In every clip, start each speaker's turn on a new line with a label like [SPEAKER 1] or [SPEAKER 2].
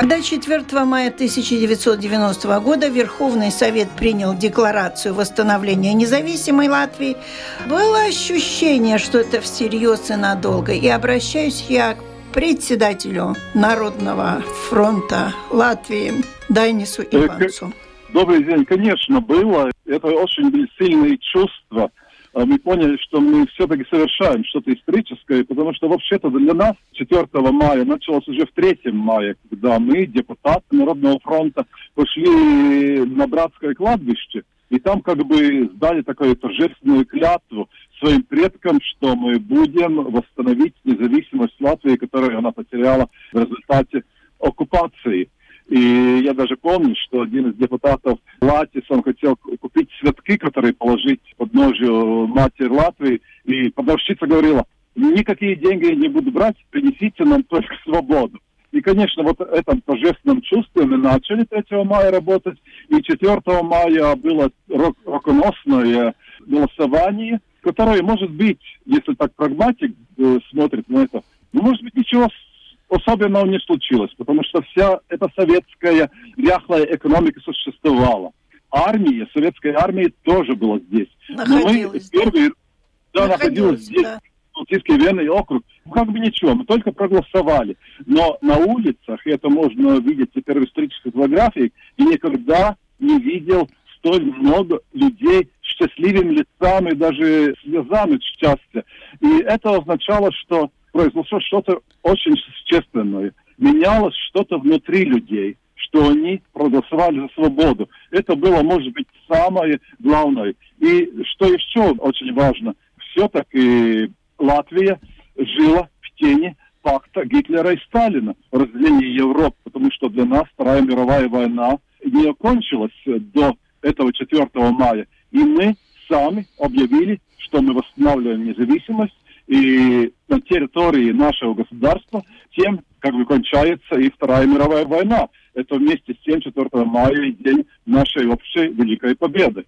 [SPEAKER 1] Когда 4 мая 1990 года Верховный Совет принял Декларацию восстановления независимой Латвии, было ощущение, что это всерьез и надолго. И обращаюсь я к председателю Народного фронта Латвии Дайнису э, Иванцу.
[SPEAKER 2] Добрый день. Конечно, было. Это очень сильные чувства – мы поняли, что мы все-таки совершаем что-то историческое, потому что вообще-то для нас 4 мая началось уже в 3 мая, когда мы, депутаты Народного фронта, пошли на братское кладбище, и там как бы сдали такую торжественную клятву своим предкам, что мы будем восстановить независимость Латвии, которую она потеряла в результате оккупации. И я даже помню, что один из депутатов Латис, он хотел купить цветки, которые положить под ножью матери Латвии. И продавщица говорила, никакие деньги не буду брать, принесите нам только свободу. И, конечно, вот этом торжественном чувстве мы начали 3 мая работать, и 4 мая было роконосное голосование, которое, может быть, если так прагматик э, смотрит на это, ну, может быть, ничего особенного не случилось, потому что вся эта советская ряхлая экономика существовала. Армия, советская армия тоже была здесь.
[SPEAKER 1] Находилась,
[SPEAKER 2] Но мы первые, да, находилась, находилась здесь. Да. Балтийский военный округ. Ну, как бы ничего, мы только проголосовали. Но на улицах, и это можно видеть теперь в исторических фотографиях, и никогда не видел столь много людей с счастливыми лицами, даже слезами счастья. И это означало, что произошло что-то очень существенное. Менялось что-то внутри людей, что они проголосовали за свободу. Это было, может быть, самое главное. И что еще очень важно, все-таки Латвия жила в тени пакта Гитлера и Сталина, разделения Европы, потому что для нас Вторая мировая война не окончилась до этого 4 мая. И мы сами объявили, что мы восстанавливаем независимость, и на территории нашего государства, тем как бы кончается и Вторая мировая война. Это вместе с тем 4 мая день нашей общей великой победы.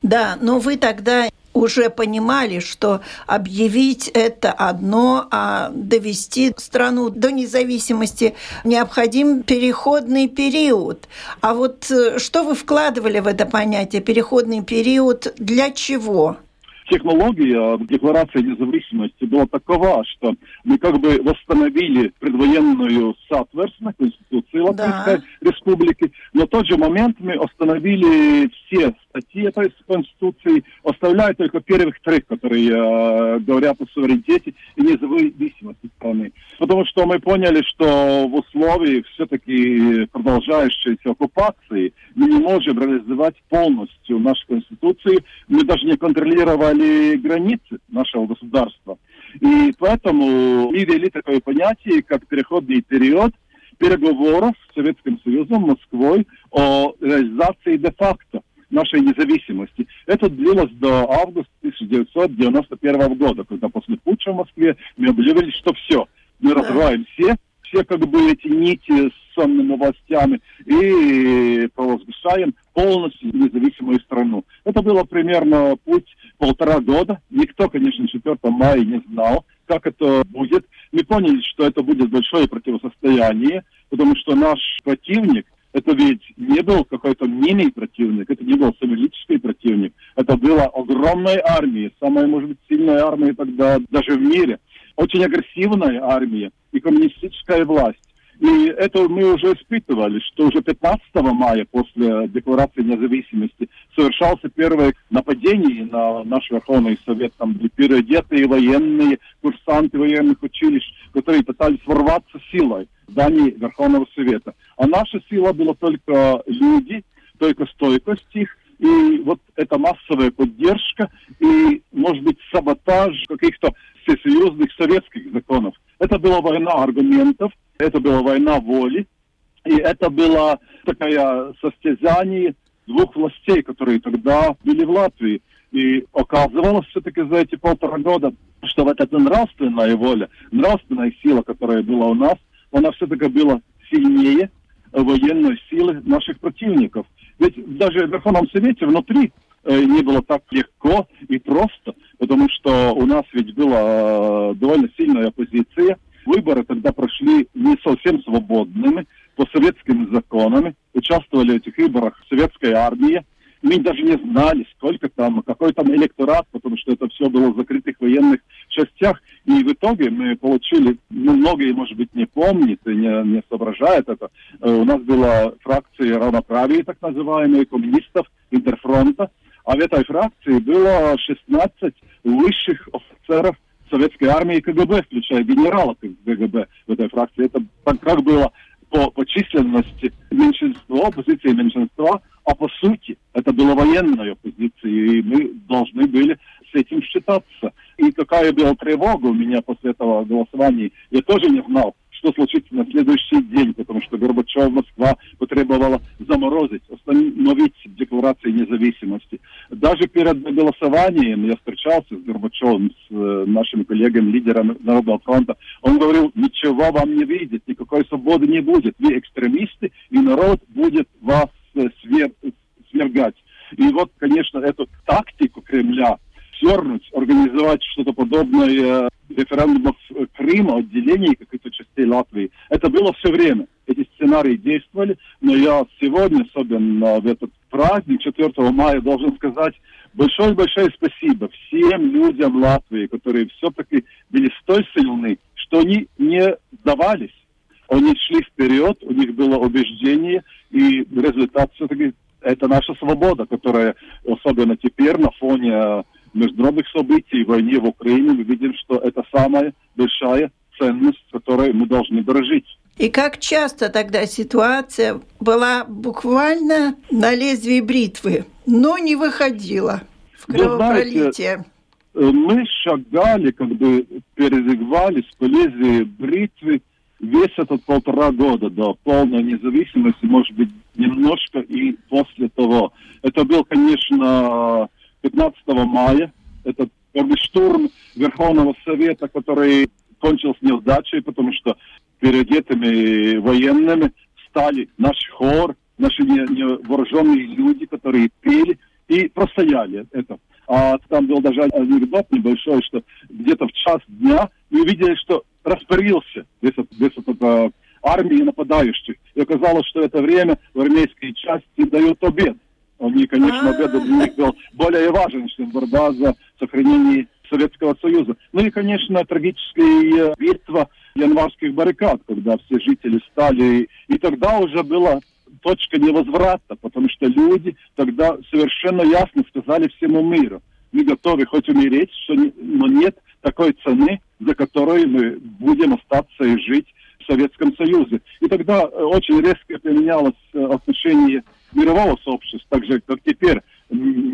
[SPEAKER 1] Да, но вы тогда уже понимали, что объявить это одно, а довести страну до независимости необходим переходный период. А вот э, что вы вкладывали в это понятие переходный период для чего?
[SPEAKER 2] Технология Декларации независимости была такова, что мы как бы восстановили предвоенную соответственность Конституции Латвийской да. Республики, но в тот же момент мы остановили все статьи этой Конституции, оставляя только первых три, которые э, говорят о суверенитете и независимости страны. Потому что мы поняли, что в условиях все-таки продолжающейся оккупации мы не можем реализовать полностью нашу Конституцию, мы даже не контролировали границы нашего государства. И поэтому мы ввели такое понятие, как переходный период переговоров с Советским Союзом, Москвой о реализации де-факто нашей независимости. Это длилось до августа 1991 года, когда после путча в Москве мы объявили, что все, мы разрываем все, все как бы эти нити с сонными властями и провозглашаем полностью независимую страну. Это было примерно путь полтора года. Никто, конечно, 4 мая не знал, как это будет. Мы поняли, что это будет большое противостояние, потому что наш противник это ведь не был какой-то мини противник, это не был советский противник. Это была огромная армия, самая, может быть, сильная армия тогда даже в мире. Очень агрессивная армия и коммунистическая власть. И это мы уже испытывали, что уже 15 мая после Декларации независимости совершался первое нападение на наш Верховный Совет. Там были переодетые военные, курсанты военных училищ, которые пытались ворваться силой в здание Верховного Совета. А наша сила была только люди, только стойкость их, И вот эта массовая поддержка и, может быть, саботаж каких-то всесоюзных советских законов. Это была война аргументов, это была война воли, и это было такое состязание двух властей, которые тогда были в Латвии. И оказывалось все-таки за эти полтора года, что вот эта нравственная воля, нравственная сила, которая была у нас, она все-таки была сильнее военной силы наших противников. Ведь даже в Верховном Совете внутри э, не было так легко и просто, потому что у нас ведь была э, довольно сильная оппозиция. Выборы тогда прошли не совсем свободными, по советским законам. Участвовали в этих выборах советская армия. Мы даже не знали, сколько там, какой там электорат, потому что это все было в закрытых военных частях. И в итоге мы получили, ну, многие, может быть, не помнят и не, не соображают это. Э, у нас была фракция равноправия, так называемая, коммунистов, Интерфронта. А в этой фракции было 16 высших офицеров советской армии и КГБ, включая генерала КГБ в этой фракции. Это как было по, по численности меньшинство, оппозиции меньшинства, а по сути это была военная оппозиция, и мы должны были с этим считаться. И какая была тревога у меня после этого голосования, я тоже не знал, что случится на следующий день, потому что Горбачев, Москва потребовала заморозить, остановить декларации независимости. Даже перед голосованием я встречался с Горбачевым, с э, нашими коллегами, лидером Народного фронта. Он говорил, ничего вам не видит, никакой свободы не будет. Вы экстремисты, и народ будет вас э, свер... свергать. И вот, конечно, эту тактику Кремля свернуть, организовать что-то подобное референдумов Крыма, отделений каких-то частей Латвии. Это было все время. Эти сценарии действовали, но я сегодня, особенно в этот праздник 4 мая, должен сказать большое-большое спасибо всем людям Латвии, которые все-таки были столь сильны, что они не сдавались. Они шли вперед, у них было убеждение, и результат все-таки это наша свобода, которая особенно теперь на фоне международных событий, войне в Украине, мы видим, что это самая большая ценность, которой мы должны дорожить.
[SPEAKER 1] И как часто тогда ситуация была буквально на лезвии бритвы, но не выходила в кровопролитие? Знаете,
[SPEAKER 2] мы шагали, как бы передвигались по лезвию бритвы весь этот полтора года до полной независимости, может быть, немножко и после того. Это был, конечно, 15 мая. Это первый штурм Верховного Совета, который кончился неудачей, потому что перед этими военными стали наш хор, наши невооруженные люди, которые пели и простояли это. А там был даже анекдот небольшой, что где-то в час дня мы увидели, что распорился весь весь этот а, армии нападающих. И оказалось, что это время в армейской части дают обед. Они, конечно, обед для них был более важен, чем борьба за сохранение Советского Союза. Ну и, конечно, трагическая битва январских баррикад, когда все жители стали... И тогда уже была точка невозврата, потому что люди тогда совершенно ясно сказали всему миру, мы готовы хоть умереть, что но нет такой цены, за которой мы будем остаться и жить в Советском Союзе. И тогда очень резко поменялось э, отношение мирового сообщества, так же, как теперь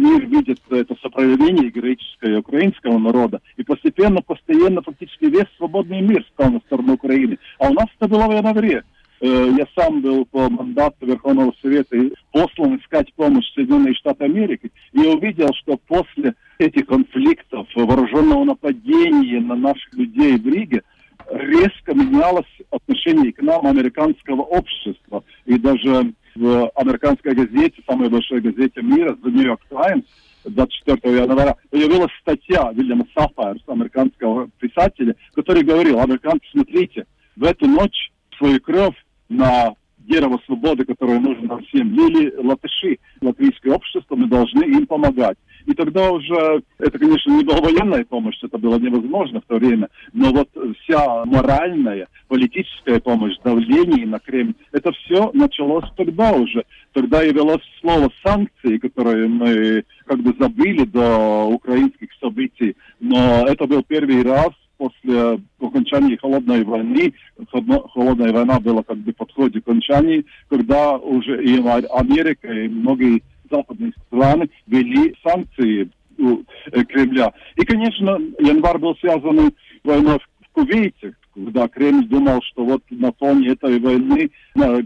[SPEAKER 2] мир видит это сопротивление героическое украинского народа, и постепенно, постоянно фактически весь свободный мир стал на сторону Украины. А у нас это было в январе. Э, я сам был по мандату Верховного Совета послан искать помощь Соединенных Штатов Америки, и увидел, что после этих конфликтов, вооруженного нападения на наших людей в Риге, резко менялось отношение к нам американского общества. И даже в американской газете, самой большой газете мира, The New York Times, 24 января появилась статья Вильяма Сафайра, американского писателя, который говорил, американцы, смотрите, в эту ночь свою кровь на дерево свободы, которое нужно нам всем, лили латыши, латвийское общество, мы должны им помогать. И тогда уже, это, конечно, не была военная помощь, это было невозможно в то время, но вот вся моральная, политическая помощь, давление на Кремль, все началось тогда уже. Тогда явилось слово санкции, которое мы как бы забыли до украинских событий, но это был первый раз после окончания холодной войны, холодная война была как бы подходе к окончании, когда уже и Америка, и многие западные страны ввели санкции э, Кремля. И, конечно, январь был связан войной в Кувейте, когда Кремль думал, что вот на фоне этой войны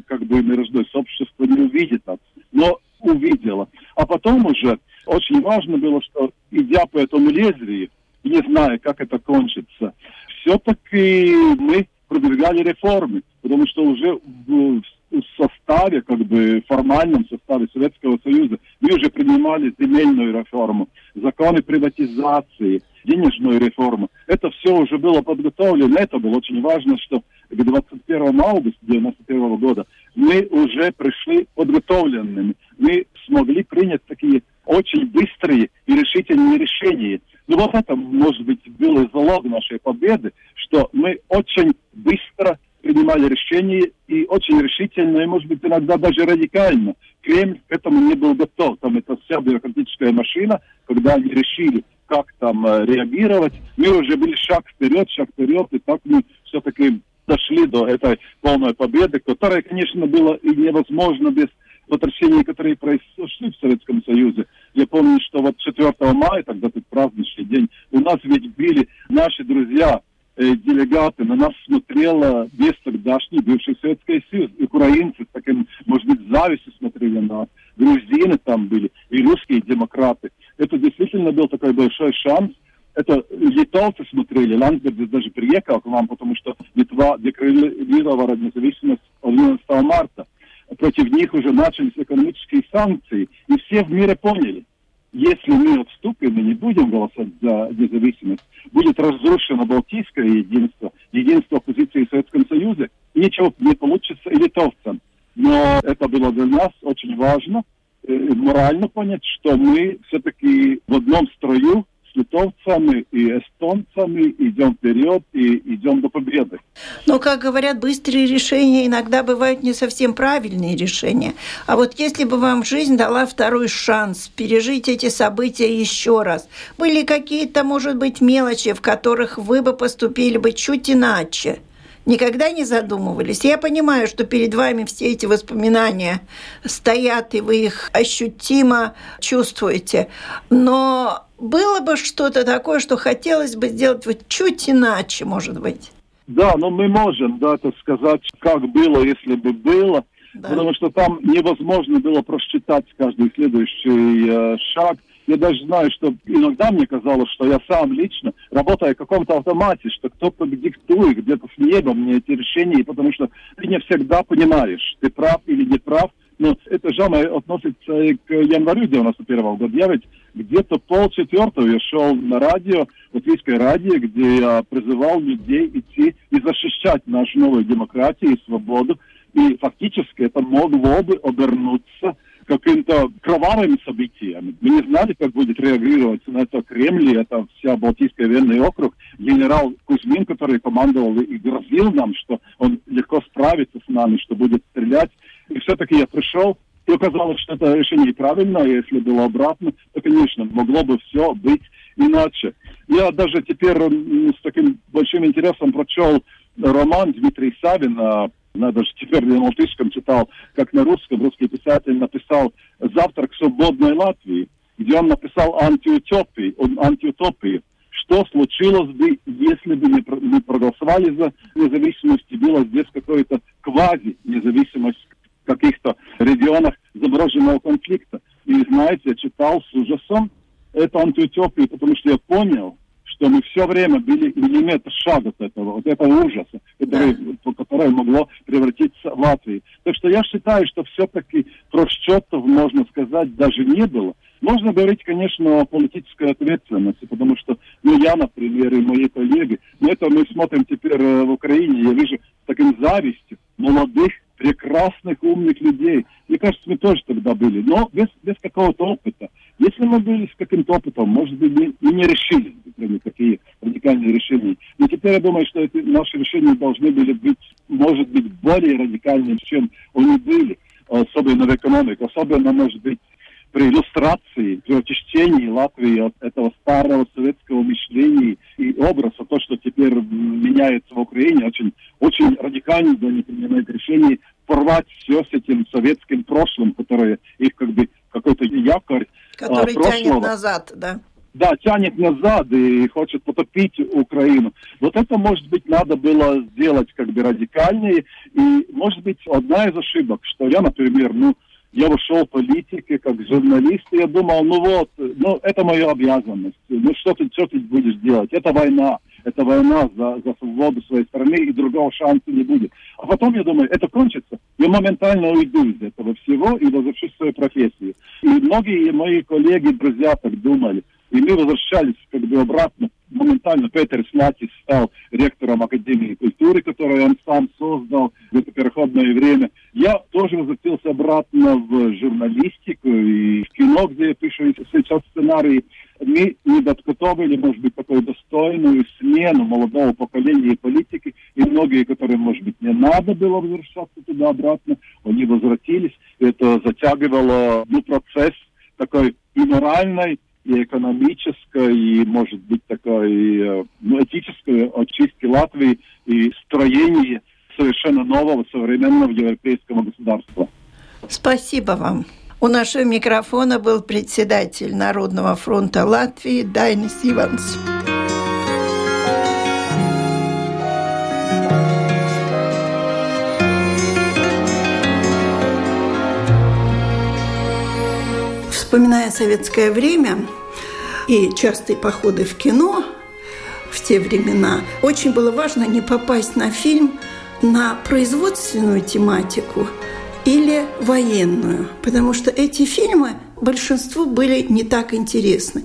[SPEAKER 2] как бы мировое сообщество не увидит нас. Но увидела. А потом уже очень важно было, что идя по этому лезвию, не зная, как это кончится, все-таки мы продвигали реформы, потому что уже в составе, как бы формальном составе Советского Союза, мы уже принимали земельную реформу, законы приватизации, денежную реформу. Это все уже было подготовлено. Это было очень важно, что к 21 августа 1991 года мы уже пришли подготовленными. Мы смогли принять такие очень быстрые и решительные решения. Ну вот это, может быть, было залог нашей победы, что мы очень быстро принимали решения и очень решительно, и, может быть, иногда даже радикально. Кремль к этому не был готов. Там это вся бюрократическая машина, когда они решили, как там э, реагировать. Мы уже были шаг вперед, шаг вперед, и так мы все-таки дошли до этой полной победы, которая, конечно, была и невозможна без потрясений, которые произошли в Советском Союзе. Я помню, что вот 4 мая, тогда этот праздничный день, у нас ведь были наши друзья, э, делегаты, на нас смотрела весь тогдашний бывший Советский Союз. Украинцы с таким, может быть, завистью смотрели на нас. Грузины там были, и русские демократы. Это действительно был такой большой шанс это литовцы смотрели, Ландсбергис даже приехал к вам, потому что Литва декларировала независимость 11 марта против них уже начались экономические санкции, и все в мире поняли, если мы отступим и не будем голосовать за независимость, будет разрушено Балтийское единство, единство оппозиции в Советском Союзе, и ничего не получится и литовцам. Но это было для нас очень важно, э, морально понять, что мы все-таки в одном строю литовцами и эстонцами идем вперед и идем до победы.
[SPEAKER 1] Но, как говорят, быстрые решения иногда бывают не совсем правильные решения. А вот если бы вам жизнь дала второй шанс пережить эти события еще раз, были какие-то, может быть, мелочи, в которых вы бы поступили бы чуть иначе – никогда не задумывались. Я понимаю, что перед вами все эти воспоминания стоят, и вы их ощутимо чувствуете. Но было бы что-то такое, что хотелось бы сделать вот чуть иначе, может быть?
[SPEAKER 2] Да, но мы можем, да, это сказать, как было, если бы было. Да. Потому что там невозможно было просчитать каждый следующий э, шаг – я даже знаю, что иногда мне казалось, что я сам лично, работая в каком-то автомате, что кто-то диктует где-то с неба мне эти решения, потому что ты не всегда понимаешь, ты прав или не прав. Но это же относится и к январю 91 -го года. Я ведь где-то полчетвертого я шел на радио, латвийское радио, где я призывал людей идти и защищать нашу новую демократию и свободу. И фактически это могло бы обернуться каким-то кровавыми событиями. Мы не знали, как будет реагировать на это Кремль, это вся Балтийская военный округ. Генерал Кузьмин, который командовал и грозил нам, что он легко справится с нами, что будет стрелять. И все-таки я пришел, и оказалось, что это решение правильное, если было обратно, то, конечно, могло бы все быть иначе. Я даже теперь с таким большим интересом прочел роман Дмитрия Савина надо же теперь на латышском читал, как на русском, русский писатель написал «Завтрак свободной Латвии», где он написал антиутопии, антиутопии. Что случилось бы, если бы не, проголосовали за независимость, и было здесь какое-то квази-независимость в каких-то регионах замороженного конфликта. И знаете, я читал с ужасом эту антиутопию, потому что я понял, что мы все время были миллиметр шага от этого, вот этого ужаса, который, да. которое могло превратиться в Латвию. Так что я считаю, что все-таки просчетов, можно сказать, даже не было. Можно говорить, конечно, о политической ответственности, потому что, ну, я, например, и мои коллеги, но это мы смотрим теперь э, в Украине, я вижу с таким завистью молодых, прекрасных, умных людей. Мне кажется, мы тоже тогда были, но без, без какого-то опыта. Если мы были с каким-то опытом, может быть, мы, мы не решили принять такие радикальные решения. Но теперь я думаю, что эти наши решения должны были быть, может быть, более радикальными, чем они были, особенно в экономике, особенно, может быть, при иллюстрации, при очищении Латвии от этого старого советского мышления и образа, то, что теперь меняется в Украине, очень, очень радикально они принимают решение порвать все с этим советским прошлым, которое их как бы как какой-то якорь
[SPEAKER 1] Который
[SPEAKER 2] прошлого.
[SPEAKER 1] тянет назад, да
[SPEAKER 2] да, тянет назад и хочет потопить Украину. Вот это, может быть, надо было сделать как бы радикальнее. И, может быть, одна из ошибок, что я, например, ну, я вошел в политике как журналист, и я думал, ну вот, ну это моя обязанность, ну что ты, что ты будешь делать, это война, это война за, за свободу своей страны, и другого шанса не будет. А потом я думаю, это кончится, я моментально уйду из этого всего и возвращусь в свою профессию. И многие мои коллеги, друзья так думали. И мы возвращались как бы обратно. Моментально Петер Слатис стал ректором Академии культуры, которую он сам создал в это переходное время. Я тоже возвратился обратно в журналистику и в кино, где я пишу сейчас сценарии. Мы не подготовили, может быть, такую достойную смену молодого поколения политики. И многие, которым, может быть, не надо было возвращаться туда-обратно, они возвратились. Это затягивало ну, процесс такой и моральной, и экономической, и, может быть, такой э, ну, этической очистки Латвии и строении совершенно нового современного европейского государства.
[SPEAKER 1] Спасибо вам. У нашего микрофона был председатель Народного фронта Латвии Дайнис Иванс. Вспоминая советское время и частые походы в кино в те времена, очень было важно не попасть на фильм на производственную тематику или военную, потому что эти фильмы большинству были не так интересны.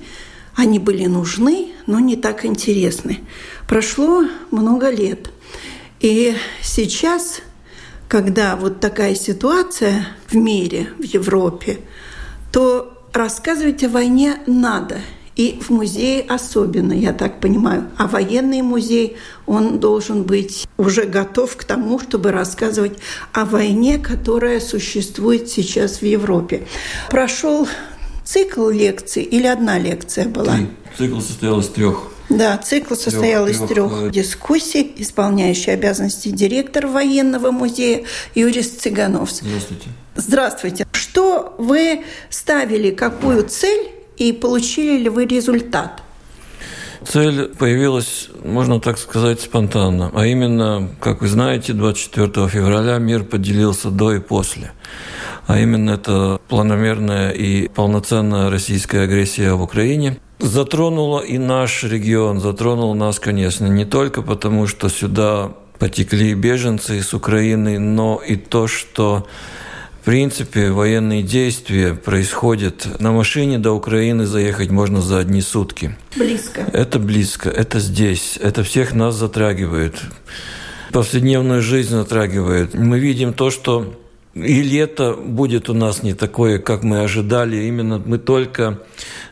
[SPEAKER 1] Они были нужны, но не так интересны. Прошло много лет. И сейчас, когда вот такая ситуация в мире, в Европе, то рассказывать о войне надо. И в музее особенно, я так понимаю. А военный музей, он должен быть уже готов к тому, чтобы рассказывать о войне, которая существует сейчас в Европе. Прошел цикл лекций или одна лекция была? Три.
[SPEAKER 3] Цикл состоял из трех.
[SPEAKER 1] Да, цикл состоял трех, из трех трех дискуссий. Исполняющий обязанности директор военного музея Юрий Цыганов.
[SPEAKER 3] Здравствуйте.
[SPEAKER 1] Здравствуйте. Что вы ставили, какую цель и получили ли вы результат?
[SPEAKER 3] Цель появилась, можно так сказать, спонтанно. А именно, как вы знаете, 24 февраля мир поделился до и после. А именно это планомерная и полноценная российская агрессия в Украине затронула и наш регион, затронула нас, конечно, не только потому, что сюда потекли беженцы из Украины, но и то, что в принципе, военные действия происходят на машине до Украины заехать можно за одни сутки.
[SPEAKER 1] Близко.
[SPEAKER 3] Это близко, это здесь, это всех нас затрагивает. Повседневную жизнь затрагивает. Мы видим то, что и лето будет у нас не такое, как мы ожидали. Именно мы только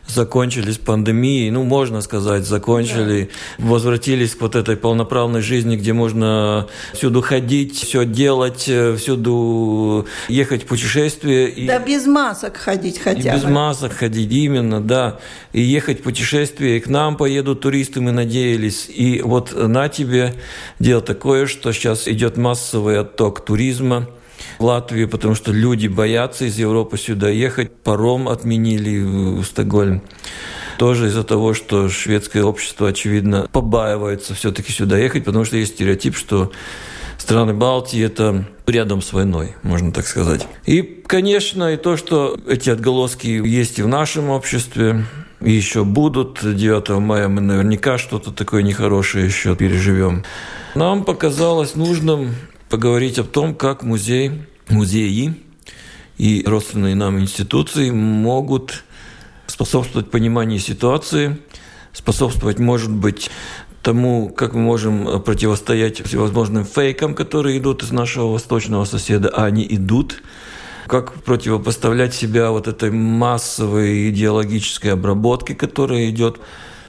[SPEAKER 3] закончили с пандемией, ну, можно сказать, закончили, да. возвратились к вот этой полноправной жизни, где можно всюду ходить, все делать, всюду ехать в путешествие.
[SPEAKER 1] И, да без масок ходить хотя
[SPEAKER 3] бы. без масок ходить, именно, да. И ехать в путешествие, и к нам поедут туристы, мы надеялись. И вот на тебе дело такое, что сейчас идет массовый отток туризма, в Латвию, потому что люди боятся из Европы сюда ехать. Паром отменили в Стокгольм. Тоже из-за того, что шведское общество, очевидно, побаивается все-таки сюда ехать, потому что есть стереотип, что страны Балтии – это рядом с войной, можно так сказать. И, конечно, и то, что эти отголоски есть и в нашем обществе, и еще будут. 9 мая мы наверняка что-то такое нехорошее еще переживем. Нам показалось нужным поговорить о том, как музей, музеи и родственные нам институции могут способствовать пониманию ситуации, способствовать, может быть, тому, как мы можем противостоять всевозможным фейкам, которые идут из нашего восточного соседа, а они идут, как противопоставлять себя вот этой массовой идеологической обработке, которая идет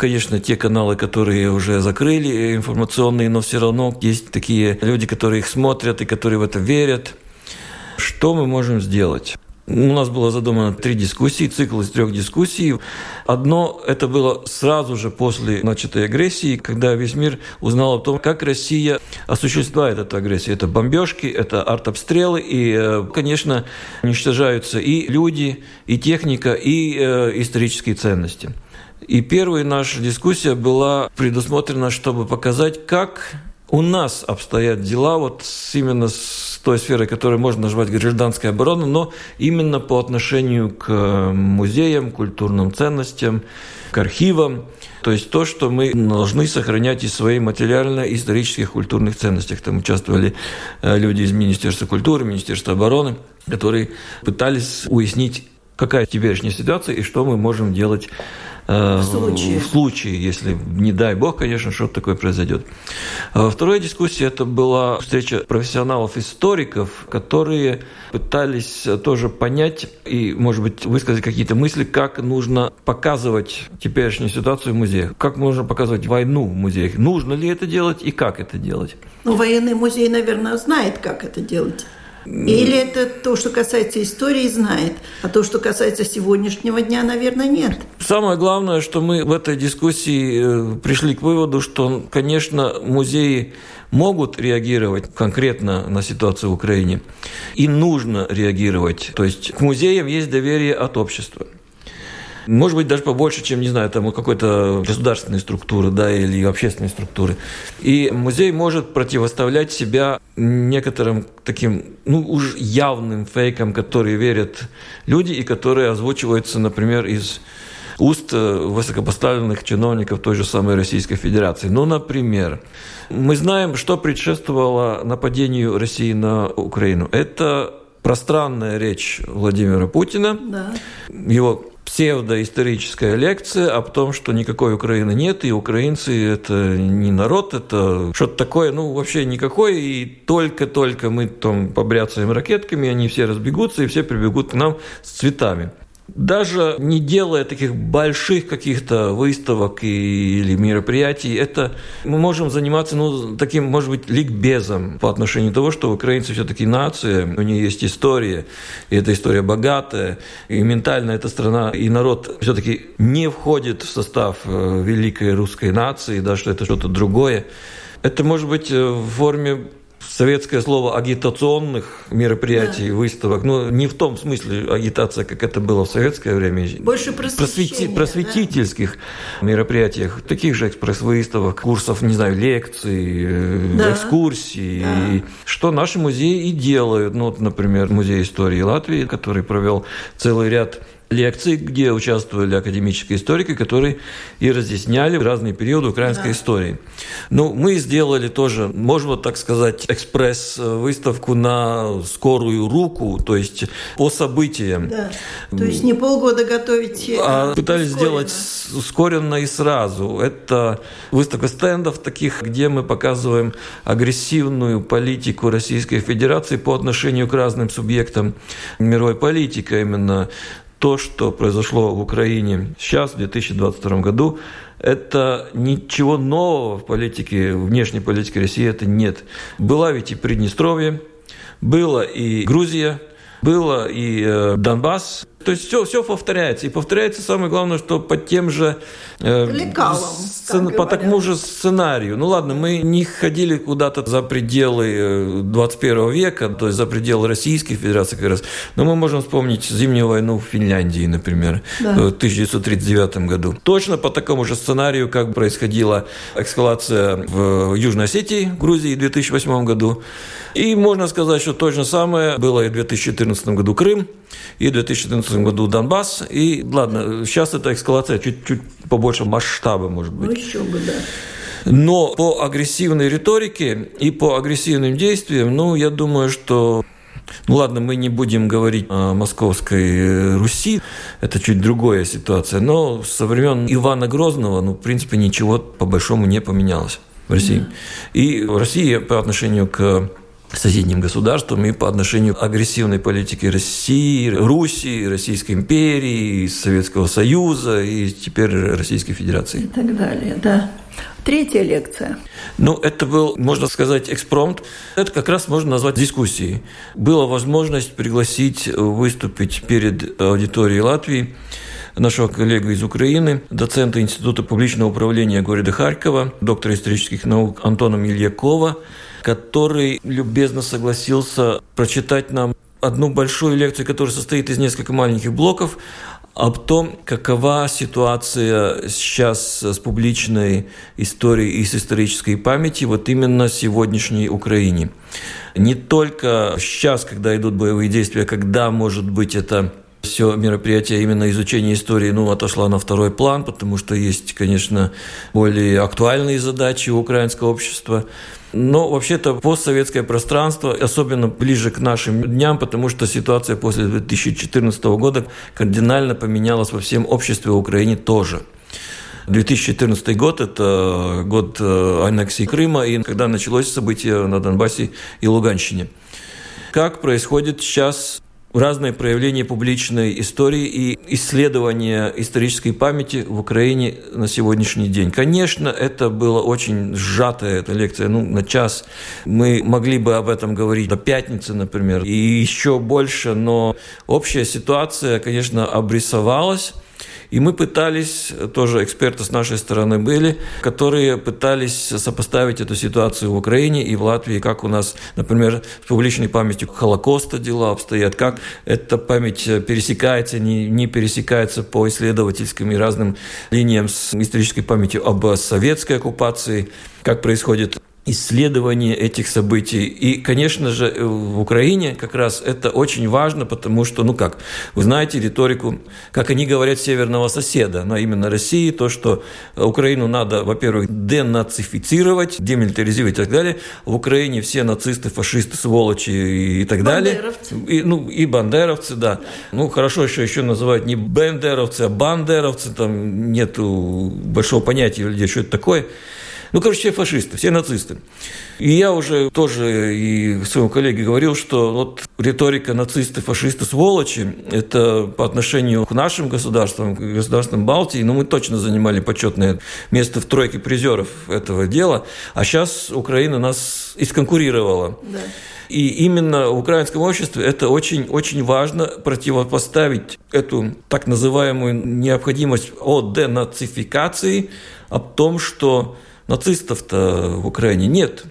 [SPEAKER 3] Конечно, те каналы, которые уже закрыли информационные, но все равно есть такие люди, которые их смотрят и которые в это верят. Что мы можем сделать? У нас было задумано три дискуссии, цикл из трех дискуссий. Одно это было сразу же после начатой агрессии, когда весь мир узнал о том, как Россия осуществляет эту агрессию. Это бомбежки, это артобстрелы, и, э, конечно, уничтожаются и люди, и техника, и э, исторические ценности. И первая наша дискуссия была предусмотрена, чтобы показать, как у нас обстоят дела вот именно с той сферой, которую можно назвать гражданской обороной, но именно по отношению к музеям, культурным ценностям, к архивам. То есть то, что мы должны сохранять из своих материально-исторических культурных ценностей. Там участвовали э, люди из Министерства культуры, Министерства обороны, которые пытались уяснить, какая теперешняя ситуация и что мы можем делать Э, в случае. в случае, если, не дай бог, конечно, что-то такое произойдет. А вторая дискуссия – это была встреча профессионалов-историков, которые пытались тоже понять и, может быть, высказать какие-то мысли, как нужно показывать теперешнюю ситуацию в музеях, как можно показывать войну в музеях, нужно ли это делать и как это делать.
[SPEAKER 1] Ну, военный музей, наверное, знает, как это делать. Или это то, что касается истории, знает, а то, что касается сегодняшнего дня, наверное, нет.
[SPEAKER 3] Самое главное, что мы в этой дискуссии э, пришли к выводу, что, конечно, музеи могут реагировать конкретно на ситуацию в Украине, и нужно реагировать. То есть к музеям есть доверие от общества. Может быть, даже побольше, чем, не знаю, там какой-то государственной структуры, да, или общественной структуры. И музей может противоставлять себя некоторым таким, ну, уж явным фейкам, которые верят люди и которые озвучиваются, например, из уст э, высокопоставленных чиновников той же самой Российской Федерации. Ну, например, мы знаем, что предшествовало нападению России на Украину. Это пространная речь Владимира Путина, да. его псевдоисторическая лекция о том, что никакой Украины нет, и украинцы – это не народ, это что-то такое, ну, вообще никакое, и только-только мы там побряцаем ракетками, они все разбегутся, и все прибегут к нам с цветами даже не делая таких больших каких-то выставок или мероприятий, это мы можем заниматься ну, таким, может быть, ликбезом по отношению того, что украинцы все-таки нация, у нее есть история, и эта история богатая, и ментально эта страна и народ все-таки не входит в состав э, великой русской нации, да, что это что-то другое. Это может быть э, в форме советское слово агитационных мероприятий, да. выставок, но не в том смысле агитация, как это было в советское время.
[SPEAKER 1] Больше просвети,
[SPEAKER 3] просветительских да? мероприятиях, таких же экспресс-выставок, курсов, не знаю, лекций, э, да. экскурсий. Да. И что наши музеи и делают. Ну, вот, например, Музей истории Латвии, который провел целый ряд лекций, где участвовали академические историки, которые и разъясняли разные периоды украинской да. истории. Ну, мы сделали тоже, можно так сказать, экспресс-выставку на скорую руку, то есть по событиям.
[SPEAKER 1] Да. То есть не полгода готовить. Э,
[SPEAKER 3] а пытались сделать ускоренно и сразу. Это выставка стендов таких, где мы показываем агрессивную политику Российской Федерации по отношению к разным субъектам мировой политики, именно то, что произошло в Украине сейчас, в 2022 году, это ничего нового в политике, внешней политике России это нет. Была ведь и Приднестровье, было и Грузия, было и э, Донбасс, то есть все, все повторяется. И повторяется самое главное, что по тем же...
[SPEAKER 1] Э, Лекалам,
[SPEAKER 3] сцен, по такому же сценарию. Ну ладно, мы не ходили куда-то за пределы 21 э, века, то есть за пределы Российской Федерации как раз. Но мы можем вспомнить Зимнюю войну в Финляндии, например, да. в 1939 году. Точно по такому же сценарию, как происходила эскалация в Южной Осетии, Грузии в 2008 году. И можно сказать, что то же самое было и в 2014 году Крым, и в 2014 году Донбасс. И ладно, сейчас эта эскалация чуть-чуть побольше масштаба, может быть.
[SPEAKER 1] Ну, еще бы, да.
[SPEAKER 3] Но по агрессивной риторике и по агрессивным действиям, ну, я думаю, что ну ладно, мы не будем говорить о московской Руси, это чуть другая ситуация, но со времен Ивана Грозного, ну, в принципе, ничего по большому не поменялось в России. Mm-hmm. И Россия по отношению к соседним государствам и по отношению к агрессивной политике России, Руси, Российской империи, Советского Союза и теперь Российской Федерации.
[SPEAKER 1] И так далее, да. Третья лекция.
[SPEAKER 3] Ну, это был, можно сказать, экспромт. Это как раз можно назвать дискуссией. Была возможность пригласить выступить перед аудиторией Латвии нашего коллегу из Украины, доцента Института публичного управления города Харькова, доктора исторических наук Антона Мильякова, который любезно согласился прочитать нам одну большую лекцию, которая состоит из нескольких маленьких блоков, об том, какова ситуация сейчас с публичной историей и с исторической памятью вот именно сегодняшней Украине. Не только сейчас, когда идут боевые действия, когда, может быть, это все мероприятие именно изучения истории ну, отошло на второй план, потому что есть, конечно, более актуальные задачи у украинского общества. Но вообще-то постсоветское пространство, особенно ближе к нашим дням, потому что ситуация после 2014 года кардинально поменялась во всем обществе в Украине тоже. 2014 год – это год э, аннексии Крыма, и когда началось событие на Донбассе и Луганщине. Как происходит сейчас разные проявления публичной истории и исследования исторической памяти в Украине на сегодняшний день. Конечно, это была очень сжатая эта лекция, ну, на час. Мы могли бы об этом говорить до пятницы, например, и еще больше, но общая ситуация, конечно, обрисовалась. И мы пытались, тоже эксперты с нашей стороны были, которые пытались сопоставить эту ситуацию в Украине и в Латвии, как у нас, например, с публичной памятью Холокоста дела обстоят, как эта память пересекается, не, не пересекается по исследовательским и разным линиям с исторической памятью об советской оккупации, как происходит исследование этих событий. И, конечно же, в Украине как раз это очень важно, потому что, ну как, вы знаете риторику, как они говорят, северного соседа, но именно России, то, что Украину надо, во-первых, денацифицировать, демилитаризировать и так далее. В Украине все нацисты, фашисты, сволочи и так далее. И, ну, и бандеровцы, да. Ну, хорошо, еще, еще называют не бендеровцы, а бандеровцы, там нету большого понятия людей, что это такое. Ну, короче, все фашисты, все нацисты. И я уже тоже и своему коллеге говорил, что вот риторика нацисты, фашисты, сволочи, это по отношению к нашим государствам, к государствам Балтии, ну, мы точно занимали почетное место в тройке призеров этого дела, а сейчас Украина нас исконкурировала. Да. И именно в украинском обществе это очень-очень важно противопоставить эту так называемую необходимость о денацификации, о том, что нацистов-то в Украине нет.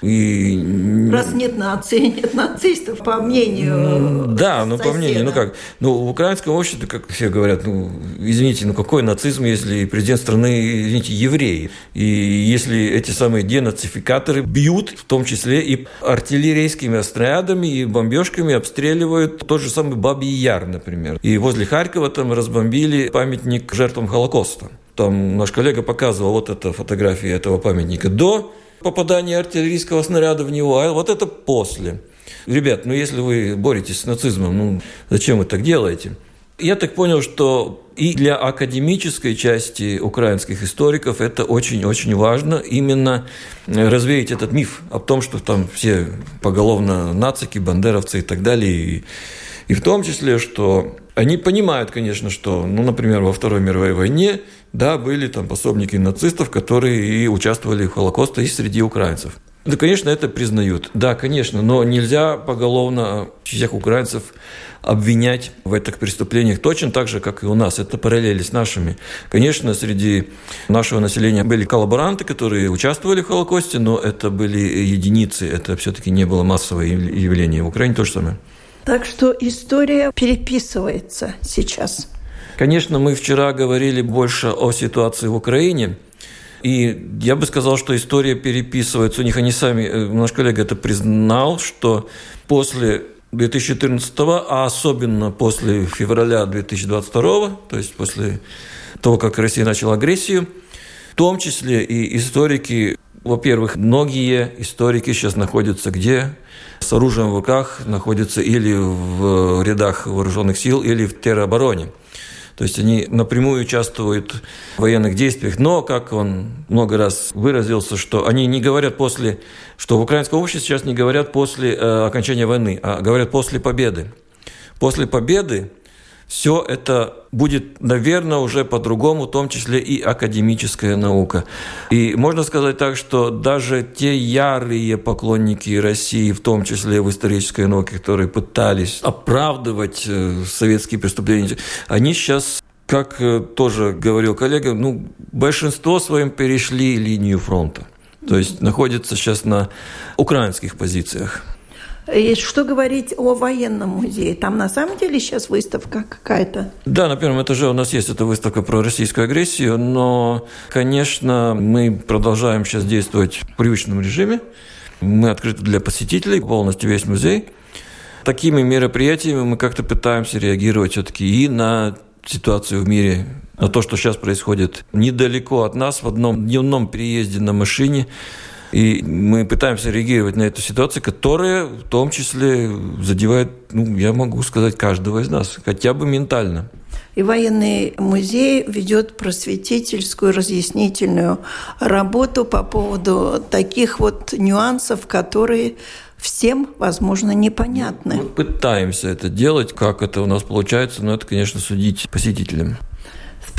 [SPEAKER 1] И... Раз нет нации, нет нацистов, по мнению
[SPEAKER 3] Да, ну по мнению, ну как, ну в украинском обществе, как все говорят, ну извините, ну какой нацизм, если президент страны, извините, евреи, и если эти самые денацификаторы бьют, в том числе и артиллерийскими снарядами и бомбежками обстреливают тот же самый Бабий Яр, например. И возле Харькова там разбомбили памятник жертвам Холокоста. Там наш коллега показывал вот это фотографии этого памятника до попадания артиллерийского снаряда в него, а вот это после. Ребят, ну если вы боретесь с нацизмом, ну зачем вы так делаете? Я так понял, что и для академической части украинских историков это очень-очень важно, именно развеять этот миф о том, что там все поголовно нацики, бандеровцы и так далее. И, и в том числе, что они понимают, конечно, что, ну, например, во Второй мировой войне да, были там пособники нацистов, которые и участвовали в Холокосте и среди украинцев. Да, конечно, это признают. Да, конечно, но нельзя поголовно всех украинцев обвинять в этих преступлениях точно так же, как и у нас. Это параллели с нашими. Конечно, среди нашего населения были коллаборанты, которые участвовали в Холокосте, но это были единицы. Это все-таки не было массовое явление. В Украине то же самое.
[SPEAKER 1] Так что история переписывается сейчас.
[SPEAKER 3] Конечно, мы вчера говорили больше о ситуации в Украине. И я бы сказал, что история переписывается. У них они сами, э, наш коллега это признал, что после 2014, а особенно после февраля 2022, то есть после того, как Россия начала агрессию, том числе и историки, во-первых, многие историки сейчас находятся где? С оружием в руках находятся или в рядах вооруженных сил, или в теробороне. То есть они напрямую участвуют в военных действиях, но, как он много раз выразился, что они не говорят после, что в украинском обществе сейчас не говорят после э, окончания войны, а говорят после победы. После победы все это будет, наверное, уже по-другому, в том числе и академическая наука. И можно сказать так, что даже те ярые поклонники России, в том числе в исторической науке, которые пытались оправдывать э, советские преступления, они сейчас как э, тоже говорил коллега, ну, большинство своим перешли линию фронта. То есть находятся сейчас на украинских позициях.
[SPEAKER 1] И что говорить о военном музее? Там на самом деле сейчас выставка какая-то?
[SPEAKER 3] Да, на первом этаже у нас есть эта выставка про российскую агрессию, но, конечно, мы продолжаем сейчас действовать в привычном режиме. Мы открыты для посетителей, полностью весь музей. Такими мероприятиями мы как-то пытаемся реагировать все-таки и на ситуацию в мире, на то, что сейчас происходит недалеко от нас, в одном дневном переезде на машине. И мы пытаемся реагировать на эту ситуацию, которая в том числе задевает, ну, я могу сказать, каждого из нас, хотя бы ментально.
[SPEAKER 1] И военный музей ведет просветительскую, разъяснительную работу по поводу таких вот нюансов, которые всем, возможно, непонятны.
[SPEAKER 3] Мы пытаемся это делать, как это у нас получается, но это, конечно, судить посетителям.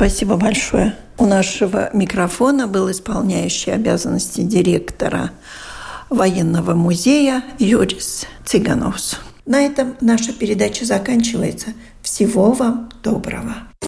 [SPEAKER 1] Спасибо большое. У нашего микрофона был исполняющий обязанности директора военного музея Юрис Цыгановс. На этом наша передача заканчивается. Всего вам доброго.